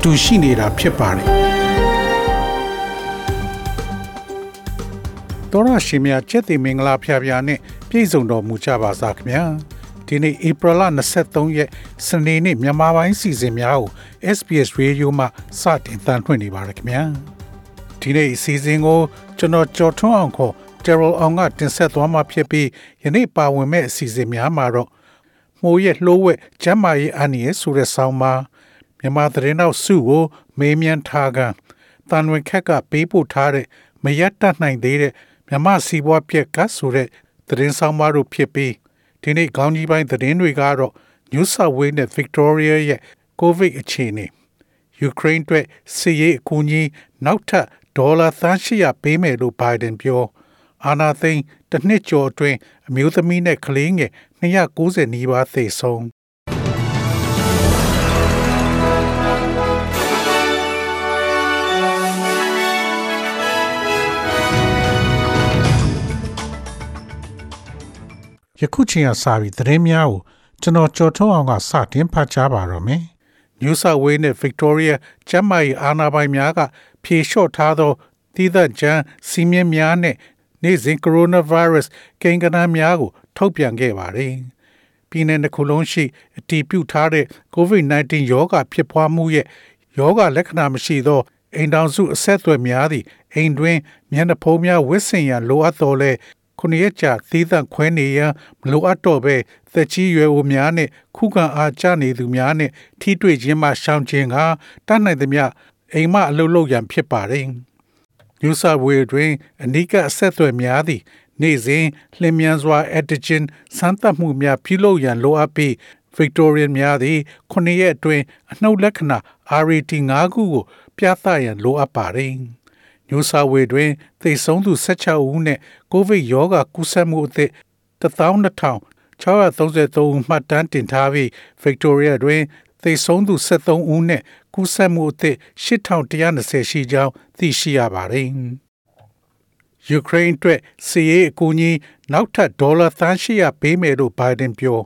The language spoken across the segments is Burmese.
အတူရှိနေတာဖြစ်ပါတယ်တော်ရရှိမြချက်တိမင်္ဂလာဖျားဖျားနဲ့ပြည့်စုံတော်မူကြပါစားခင်ဗျာဒီနေ့ဧပြီလ23ရက်စနေနေ့မြန်မာပိုင်းစီစဉ်များကို SBS Radio မှာစတင်တန်ထွင်နေပါရခင်ဗျာဒီနေ့အစီအစဉ်ကိုကျွန်တော်ကြော်ထွန်းအောင်ခေါ် Terrell အောင်ကတင်ဆက်သွားမှာဖြစ်ပြီးယနေ့ပါဝင်မဲ့အစီအစဉ်များမှာတော့မိုးရဲ့လှိုးဝက်ကျမ်းမာရေးအန္တရာယ်ဆိုတဲ့ဆောင်းပါး မြန်မာသတင်းတော်စုကို မေးမြန်းထားကတန်ဝင်ခက်ကပေးပို့ထားတဲ့မရတတ်နိုင်သေးတဲ့မြန်မာစီးပွားပြက်ကဆိုတဲ့သတင်းဆောင်ပါတို့ဖြစ်ပြီးဒီနေ့ခေါင်းကြီးပိုင်းသတင်းတွေကတော့ New South Wales နဲ့ Victoria ရဲ့ COVID အခြေအနေယူကရိန်းအတွက်စစ်ရေးအကူအညီနောက်ထပ်ဒေါ်လာ300ပေးမယ်လို့ဘိုင်ဒန်ပြောအာနာသိန်းတစ်နှစ်ကျော်အတွင်းအမျိုးသမီးနဲ့ကလေးငယ်290နီးပါးသေဆုံး ယခုချိန်ကစပြီးသတင်းများကိုကျွန်တော်ကြော်ထုတ်အောင်ကစတင်ဖတ်ကြားပါတော့မယ်။ New South Wales နဲ့ Victoria ကျန်းမာရေးအာဏာပိုင်များကဖြေလျှော့ထားသောတည်သက်ကြမ်းစီးမြင်များနဲ့နေ့စဉ် coronavirus ကိန်းဂဏန်းများကို ထုတ်ပြန်ခဲ့ပါတယ်။ပြည်내တစ်ခုလုံးရှိအတည်ပြုထားတဲ့ COVID-19 ရောဂါဖြစ်ပွားမှုရဲ့ရောဂါလက္ခဏာမရှိသောအိမ်တောင်စုအဆက်အသွယ်များသည့်အိမ်တွင်မျက်နှာဖုံးများဝတ်ဆင်ရန်လိုအပ်တော်လဲ ခုနှစ်ရက်ကြာသီးသန့်ခွဲနေရန်မလိုအပ်တော့ပဲသက်ကြီးရွယ်အိုများနဲ့ခုခံအားကျနေသူများနဲ့ထိတွေ့ခြင်းမှရှောင်ကျဉ်ကတတ်နိုင်သမျှအိမ်မအလုပ်လုပ်ရန်ဖြစ်ပါတယ်။ New South Wales တွင်အနိကအဆက်အသွယ်များသည့်နေ့စဉ်လျင်မြန်စွာ antigen စမ်းသပ်မှုများပြုလုပ်ရန်လိုအပ်ပြီး Victorian များသည်ခုနှစ်ရက်အတွင်းအနှုတ်လက္ခဏာ RAT 5ခုကို ပြသရန်လိုအပ်ပါတယ်။ New South Wales တွင်သေဆုံးသူ16ဦးနဲ့ကိုဗစ်ရောဂါကူးစက်မှုအသစ်12633ဦးမှတ်တမ်းတင်ထားပြီး Victoria တွင်သေဆုံးသူ73ဦးနဲ့ကူးစက်မှုအသစ်8120ရှိကြောင်းသိရှိရပါတယ်။ Ukraine အတွက်စီးရေးအကူအညီနောက်ထပ်ဒေါ်လာ300ပေးမယ်လို့ဘိုင်ဒန်ပြော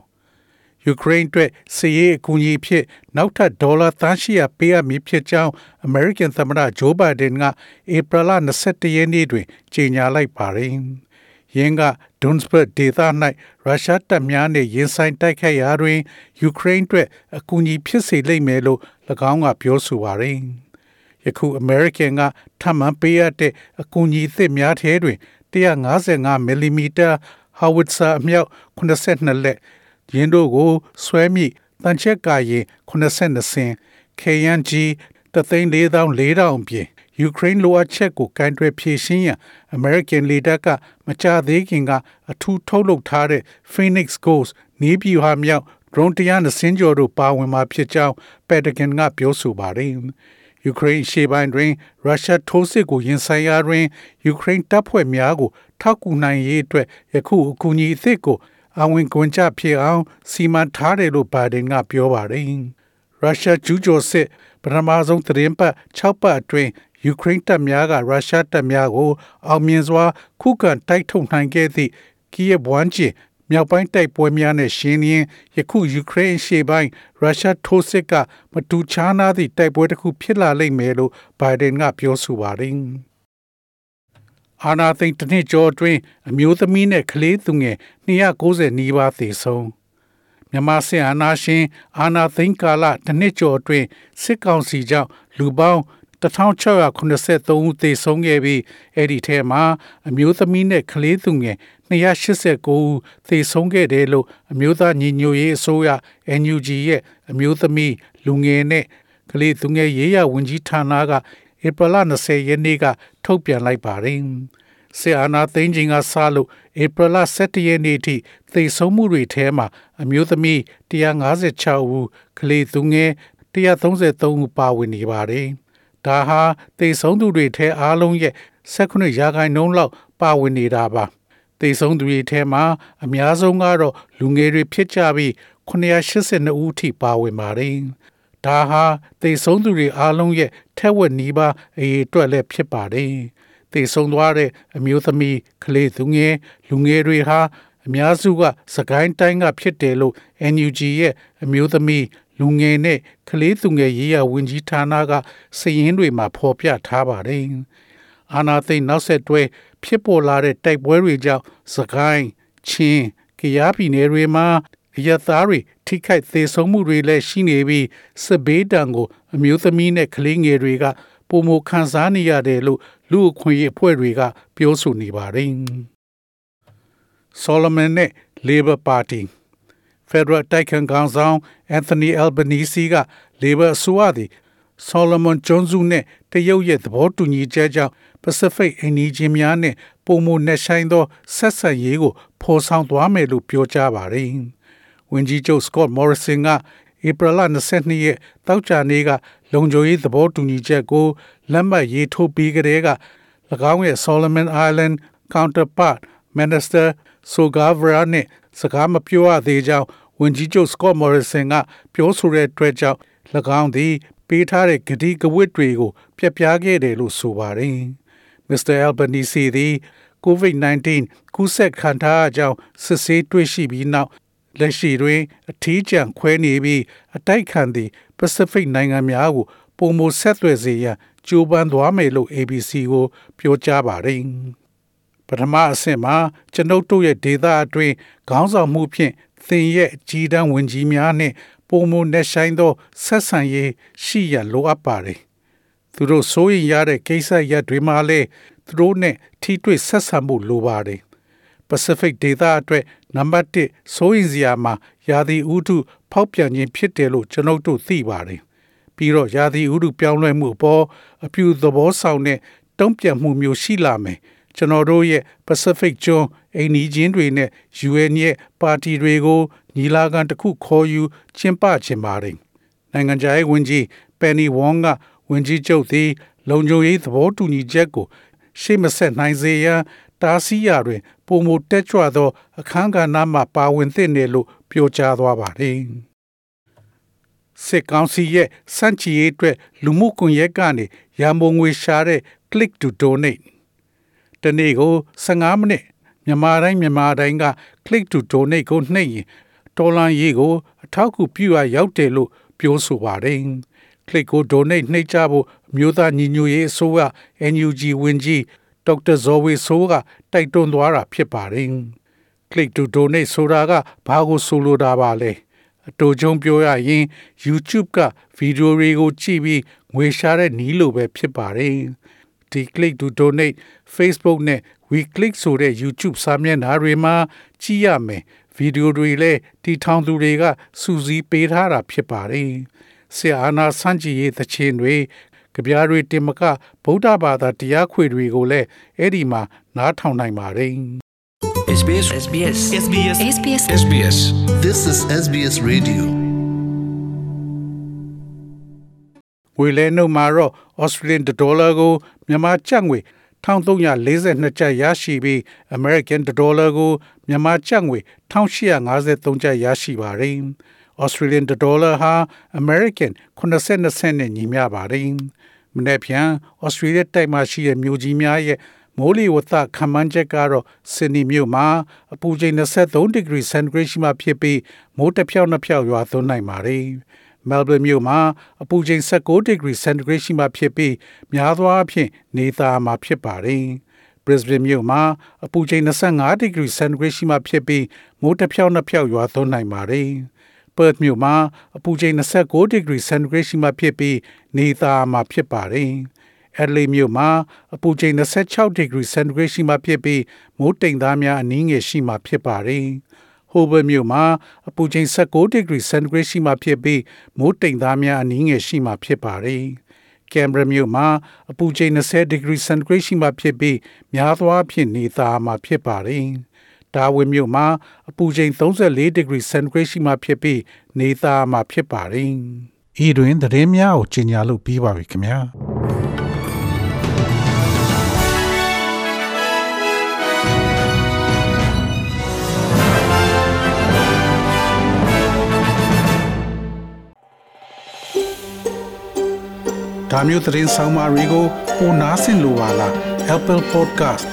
ယူကရိန်းအတွက်စစ်ရေးအကူအညီဖြစ်နောက်ထပ်ဒေါ်လာ300ပေးအပ်မည်ဖြစ်ကြောင်း American သမ္မတဂျိုးဘိုင်ဒန်ကဧပြီလ22ရက်နေ့တွင်ကြေညာလိုက်ပါတယ်။ယင်းကဒွန်စဘတ်ဒေသ၌ရုရှားတပ်များနှင့်ရင်ဆိုင်တိုက်ခိုက်ရာတွင်ယူကရိန်းအတွက်အကူအညီဖြစ်စေလိမ့်မယ်လို့၎င်းကပြောဆိုပါတယ်။ယခု American ကထပ်မံပေးအပ်တဲ့အကူအညီသစ်များထဲတွင်155 mm howitzer အမြောက်82လက် ယင်းတို့ကိုဆွဲမိတန်ချက်ကာရင်82စင် KNG 344,000ပြင်ယူကရိန်းလိုအပ်ချက်ကိုကင်တွယ်ဖြည့်ရှင်းရန် American လေတပ်ကမကြသေးခင်ကအထူးထုတ်လုပ်ထားတဲ့ Phoenix Ghost နီးပြူဟာမြောက် drone 120စင်းကျော်တို့ပါဝင်မှာဖြစ်ကြောင်း Pentagon ကပြောဆိုပါတယ်။ယူကရိန်းရှေ့ပိုင်းတွင်ရုရှားထိုးစစ်ကိုရင်ဆိုင်ရာတွင်ယူကရိန်းတပ်ဖွဲ့များကိုထောက်ကူနိုင်ရေးအတွက်ယခုအကူအညီအသစ်ကို အဝင်ကွန်ကြဖြစ်အောင်စီမံထားတယ်လို့ဘိုင်ဒန်ကပြောပါတယ်။ရုရှားကျူးကျော်စစ်ပထမဆုံးသတင်းပတ်6ပတ်အတွင်းယူကရိန်းတပ်များကရုရှားတပ်များကို အောင်မြင်စွာ ခုခံတိုက်ထုတ်နိုင်ခဲ့သည့်ကီယက်ဝမ်ချီမြောက်ပိုင်းတိုက်ပွဲများနဲ့ရှင်းလင်းယခုယူကရိန်းရှေ့ပိုင်းရုရှားထိုးစစ်ကမတူခြားနားသည့်တိုက်ပွဲတစ်ခုဖြစ်လာလိမ့်မယ်လို့ဘိုင်ဒန်ကပြောဆိုပါတယ်။ အာနာသိန်းတစ်နှစ်ကျော်အတွင်းအမျိုးသမီးနဲ့ကလေးသူငယ်290နီးပါးသေဆုံးမြန်မာစစ်အာဏာရှင်အာဏာသိမ်းကာလတစ်နှစ်ကျော်အတွင်းစစ်ကောင်စီကြောင့်လူပေါင်း1683ဦးသေဆုံးခဲ့ပြီးအဲ့ဒီထဲမှာအမျိုးသမီးနဲ့ကလေးသူငယ်289ဦးသေဆုံးခဲ့တယ်လို့အမျိုးသားညီညွတ်ရေးအစိုးရ NUG ရဲ့အမျိုးသမီးလူငယ်နဲ့ကလေးသူငယ်ရေးရဝန်ကြီးဌာနကဧပြီလ20ရက်နေ့က ထုတ်ပြန်လိုက်ပါတယ်။ဆီအာနာသိန်းချင်းကစလို့ဧပြီလ17ရက်နေ့ထိသေဆုံးမှုတွေထဲမှာအမျိုးသမီး156ဦးကလေးသူငယ်133ဦးပါဝင်နေပါတယ်။ဒါဟာတေဆုံးသူတွေထဲအားလုံးရဲ့18ရာခိုင်နှုန်းလောက်ပါဝင်နေတာပါတေဆုံးသူတွေထဲမှာအများဆုံးကတော့လူငယ်တွေဖြစ်ကြပြီး982ဦးထိပါဝင်ပါတယ် ဒါဟာတေဆုံးသူတွေအားလုံးရဲ့ထက်ဝက်နီးပါးအရေးအတွက်လည်းဖြစ်ပါတယ်တေဆုံးသွားတဲ့အမျိုးသမီးကလေးသူငယ်လူငယ်တွေဟာအများစုကစကိုင်းတိုင်းကဖြစ်တယ်လို့ NUG ရဲ့အမျိုးသမီးလူငယ်နဲ့ကလေးသူငယ်ရေးရဝန်ကြီးဌာနကစည်ရင်းတွေမှာဖော်ပြထားပါတယ်။အာနာသိနောက်ဆက်တွဲဖြစ်ပေါ်လာတဲ့တိုက်ပွဲတွေကြောင့်စကိုင်းချင်းကရားပြည်နယ်တွေမှာ ရသားတွေထိခိုက်သေးဆုံးမှုတွေလည်းရှိနေပြီးစစ်ဘေးတံကိုအမျိုးသမီးနဲ့ကလေးငယ်တွေကပုံမခံစားနေရတယ်လို့လူအခွင့်အရေးအဖွဲ့တွေက ပြောဆိုနေပါတယ်။ Solomon နဲ့ Labor Party Federal တိုက်ခံခေါင်းဆောင် Anthony Albanese က Labor အစိုးရသည် Solomon ကျွန်းစုနဲ့တရုတ်ရဲ့သဘောတူညီချက်ကြောင့် Pacific အိန္ဒိချင်းများနဲ့ပုံမနဲ့ဆိုင်သောဆက်ဆံရေးကိုဖော်ဆောင်သွားမယ်လို့ပြောကြားပါတယ်။ ဝန်ကြီးချုပ် Scott Morrison ကဧပြီလ22ရက်တောက်ကြနေ့ကလုံခြုံရေးသဘောတူညီချက်ကိုလက်မှတ်ရေးထိုးပြီးကြတဲ့က၎င်းရဲ့ Solomon Island counterpart Minister Sogavra နဲ့စကားမပြောရသေးကြောင်းဝန်ကြီးချုပ် Scott Morrison ကပြောဆိုတဲ့အတွက်ကြောင့်၎င်းသည်ပေးထားတဲ့ဂတိကဝတ်တွေကိုပြက်ပြားခဲ့တယ်လို့ဆိုပါတယ်။ Mr. Albanese သည် COVID-19 ကူးစက်ခံထားရကြောင်းစစ်ဆေးတွေ့ရှိပြီးနောက် လက်ရှိတွင် အထီးကျန်ခွဲနေပြီးအတိုက်ခံသည့် Pacific နိုင်ငံများကိုပုံမဆက်သွယ်စေရန်ကြိုးပမ်းသွားမယ်လို့ ABC ကိုပြောကြားပါတယ်။ပထမအဆင့်မှာကျွန်ုပ်တို့ရဲ့ဒေတာအတွင်းခေါင်းဆောင်မှုဖြင့်သင်ရဲ့ကြီးတန်းဝင်ကြီးများနှင့်ပုံမနဲ့ဆိုင်သောဆက်ဆံရေးရှိရလိုအပ်ပါတယ်။သူတို့စိုးရင်ရတဲ့ကိစ္စရပ်တွေမှာလည်းသူတို့နဲ့ထိတွေ့ဆက်ဆံမှုလိုပါတယ်။ Pacific ဒေသအတွက်နံပါတ်1စိုးရင်စရာမှာယာဒီဥထုဖောက်ပြန်ခြင်းဖြစ်တယ်လို့ကျွန်ုပ်တို့သိပါတယ်။ပြီးတော့ယာဒီဥထုပြောင်းလဲမှုအပေါ်အပြူသဘောဆောင်တဲ့တုံ့ပြန်မှုမျိုးရှိလာမယ်။ကျွန်တော်တို့ရဲ့ Pacific ကျွန်းအိမ်နီးချင်းတွေနဲ့ UN ရဲ့ပါတီတွေကိုညီလာခံတစ်ခုခေါ်ယူကျင်းပခြင်းပါတယ်။နိုင်ငံခြားရေးဝန်ကြီး Penny Wong ကဝန်ကြီးချုပ်သည်လုံခြုံရေးသဘောတူညီချက်ကိုရှေ့မဆက်နိုင်စေရန်တားဆီးရာတွင်ပုံမတက်ကြွသော အခမ်းကဏ္ဍမှပါဝင်သင့်တယ်လို့ပြောကြားသွားပါတယ်။စစ်ကောင်စီရဲ့စန့်ချီရေးအတွက်လူမှုကွန်ရက်ကနေရန်ပုံငွေရှာတဲ့ click to donate တနေ့ကို15မိနစ်မြန်မာတိုင်းမြန်မာတိုင်းက click to donate ကိုနှိပ်ရင်တော်လန်ရေးကို အထောက်အကူပြုရရောက်တယ်လို့ပြောဆိုပါတယ်။ click ကို donate နှိပ်ကြဖို့မြို့သားညီညွတ်ရေးအစိုးရ NUG ဝန်ကြီး ဒေါက်တာဇော်ဝေဆိုးကတိုက်တွန်းသွားတာဖြစ်ပါတယ်။ click to donate ဆိုတာကဘာကိုဆိုလိုတာပါလဲအတူချုံပြောရရင် YouTube ကဗီဒီယိုတွေကိုကြည့်ပြီးငွေရှာတဲ့နည်းလိုပဲဖြစ်ပါတယ်။ဒီ click to donate Facebook နဲ့ we click ဆိုတဲ့ YouTube စာမျက်နှာတွေမှာကြည့်ရမယ်ဗီဒီယိုတွေလည်းတီထောင်သူတွေကစူးစီးပေးထားတာဖြစ်ပါတယ်ဆရာအာနာစန့်ကြည်ရေးသချင်းတွေ ကြပြားတွေတင်မကဗုဒ္ဓဘာသာတရားခွေတွေကိုလည်းအဲ့ဒီမှာနားထောင်နိုင်ပါတယ် SBS SBS SBS SBS SBS This is SBS Radio. ငွေလဲနှုန်းမှာတော့ Australian dollar ကိုမြန်မာကျပ်ငွေ1342ကျပ်ရရှိပြီး American dollar ကိုမြန်မာကျပ်ငွေ1853ကျပ်ရရှိပါတယ်။ Australian dollar ဟာ American 82 cent နဲ့ညီမျှပါတယ်။မနေ့ပြန် Australia တိုက်မှာရှိတဲ့မြို့ကြီးများရဲ့မိုးလေဝသခန့်မှန်းချက်ကတော့ဆင်နီမြို့မှာအပူချိန်23ဒီဂရီစင်တီဂရိတ်ရှိမှဖြစ်ပြီးမိုးတစ်ဖြောက်နှစ်ဖြောက်ရွာသွန်းနိုင်ပါတယ်။ Melbourne မြို့မှာအပူချိန်16ဒီဂရီစင်တီဂရိတ်ရှိမှဖြစ်ပြီးများသောအားဖြင့်နေသားမှာဖြစ်ပါတယ်။ Brisbane မြို့မှာအပူချိန်25ဒီဂရီစင်တီဂရိတ်ရှိမှဖြစ်ပြီးမိုးတစ်ဖြောက်နှစ်ဖြောက်ရွာသွန်းနိုင်ပါတယ်။ Perth မြို့မှာအပူချိန်29ဒီဂရီစင်တီဂရိတ်ရှိမှဖြစ်ပြီးနေသားမှာဖြစ်ပါတယ်။ Adelaide မြို့မှာအပူချိန်26ဒီဂရီစင်တီဂရိတ်ရှိမှဖြစ်ပြီးမိုးတိမ်သားများအနည်းငယ်ရှိမှဖြစ်ပါတယ်။ Hobart မြို့မှာအပူချိန်16ဒီဂရီစင်တီဂရိတ်ရှိမှဖြစ်ပြီးမိုးတိမ်သားများအနည်းငယ်ရှိမှဖြစ်ပါတယ်။ Canberra မြို့မှာအပူချိန်20ဒီဂရီစင်တီဂရိတ်ရှိမှဖြစ်ပြီးများသောအားဖြင့်နေသားမှာဖြစ်ပါတယ်။ ဒါဝင်မြို့မှာအပူချိန်34ဒီဂရီစင်တီဂရိတ်ရှိမှဖြစ်ပြီးနေသားမှာဖြစ်ပါတယ်။ဤတွင်သတင်းများကိုကြီးညာလို့ပြီးပါပြီခင်ဗျာ။ဒါမျိုးသတင်းဆောင်မာတွေကိုပိုနားဆင်လိုပါလား Apple Podcast